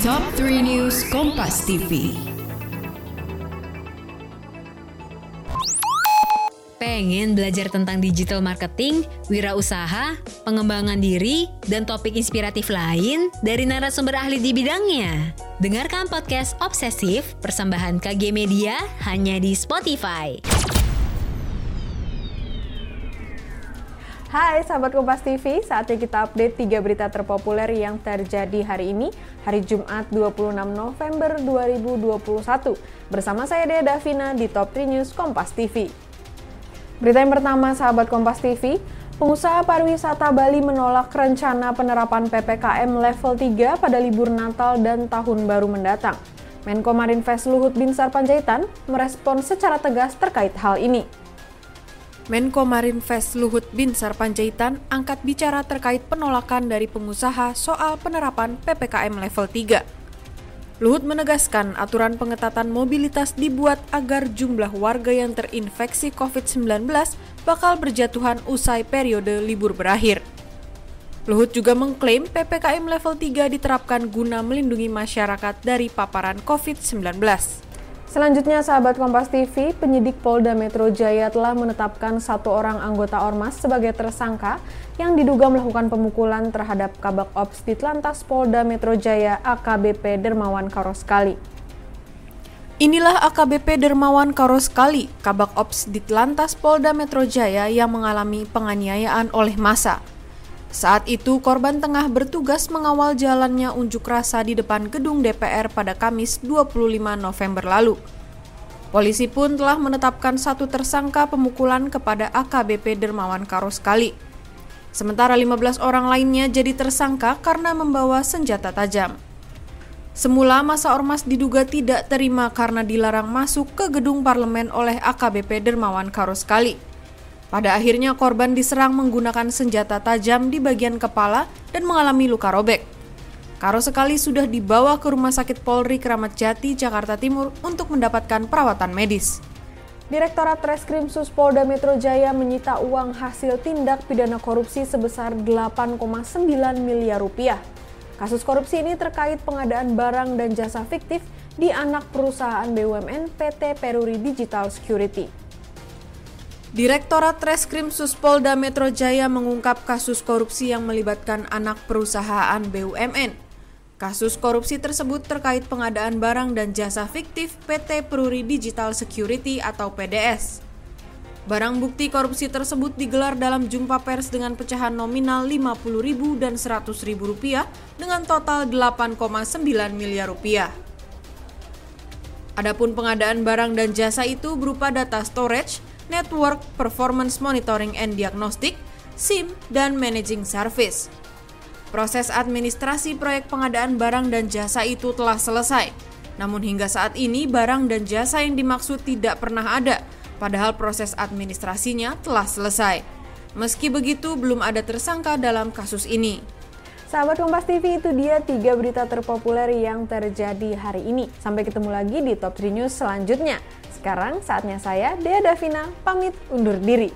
Top 3 News Kompas TV. Pengen belajar tentang digital marketing, wirausaha, pengembangan diri, dan topik inspiratif lain dari narasumber ahli di bidangnya? Dengarkan podcast Obsesif persembahan KG Media hanya di Spotify. Hai sahabat Kompas TV, saatnya kita update 3 berita terpopuler yang terjadi hari ini, hari Jumat 26 November 2021. Bersama saya Dea Davina di Top 3 News Kompas TV. Berita yang pertama sahabat Kompas TV, pengusaha pariwisata Bali menolak rencana penerapan PPKM level 3 pada libur Natal dan Tahun Baru mendatang. Menko Marinvest Luhut Binsar Panjaitan merespon secara tegas terkait hal ini. Menko Marinvest Luhut Binsar Panjaitan angkat bicara terkait penolakan dari pengusaha soal penerapan PPKM level 3. Luhut menegaskan aturan pengetatan mobilitas dibuat agar jumlah warga yang terinfeksi COVID-19 bakal berjatuhan usai periode libur berakhir. Luhut juga mengklaim PPKM level 3 diterapkan guna melindungi masyarakat dari paparan COVID-19. Selanjutnya, sahabat Kompas TV, penyidik Polda Metro Jaya telah menetapkan satu orang anggota Ormas sebagai tersangka yang diduga melakukan pemukulan terhadap Kabak Ops di Telantas Polda Metro Jaya AKBP Dermawan Karoskali. Inilah AKBP Dermawan Karoskali, Kabak Ops di Telantas Polda Metro Jaya yang mengalami penganiayaan oleh massa. Saat itu, korban tengah bertugas mengawal jalannya unjuk rasa di depan gedung DPR pada Kamis 25 November lalu. Polisi pun telah menetapkan satu tersangka pemukulan kepada AKBP Dermawan Karoskali. Sementara 15 orang lainnya jadi tersangka karena membawa senjata tajam. Semula masa ormas diduga tidak terima karena dilarang masuk ke gedung parlemen oleh AKBP Dermawan Karoskali. Pada akhirnya korban diserang menggunakan senjata tajam di bagian kepala dan mengalami luka robek. Karo sekali sudah dibawa ke Rumah Sakit Polri Kramat Jati, Jakarta Timur untuk mendapatkan perawatan medis. Direktorat Reskrim Suspolda Metro Jaya menyita uang hasil tindak pidana korupsi sebesar 8,9 miliar rupiah. Kasus korupsi ini terkait pengadaan barang dan jasa fiktif di anak perusahaan BUMN PT Peruri Digital Security. Direktorat Reskrim Suspolda Metro Jaya mengungkap kasus korupsi yang melibatkan anak perusahaan BUMN. Kasus korupsi tersebut terkait pengadaan barang dan jasa fiktif PT Peruri Digital Security atau PDS. Barang bukti korupsi tersebut digelar dalam jumpa pers dengan pecahan nominal Rp50.000 dan Rp100.000 dengan total 8,9 miliar rupiah. Adapun pengadaan barang dan jasa itu berupa data storage, Network Performance Monitoring and Diagnostic, SIM, dan Managing Service. Proses administrasi proyek pengadaan barang dan jasa itu telah selesai. Namun hingga saat ini barang dan jasa yang dimaksud tidak pernah ada, padahal proses administrasinya telah selesai. Meski begitu, belum ada tersangka dalam kasus ini. Sahabat Kompas TV itu dia tiga berita terpopuler yang terjadi hari ini. Sampai ketemu lagi di Top 3 News selanjutnya. Sekarang saatnya saya, Dea Davina, pamit undur diri.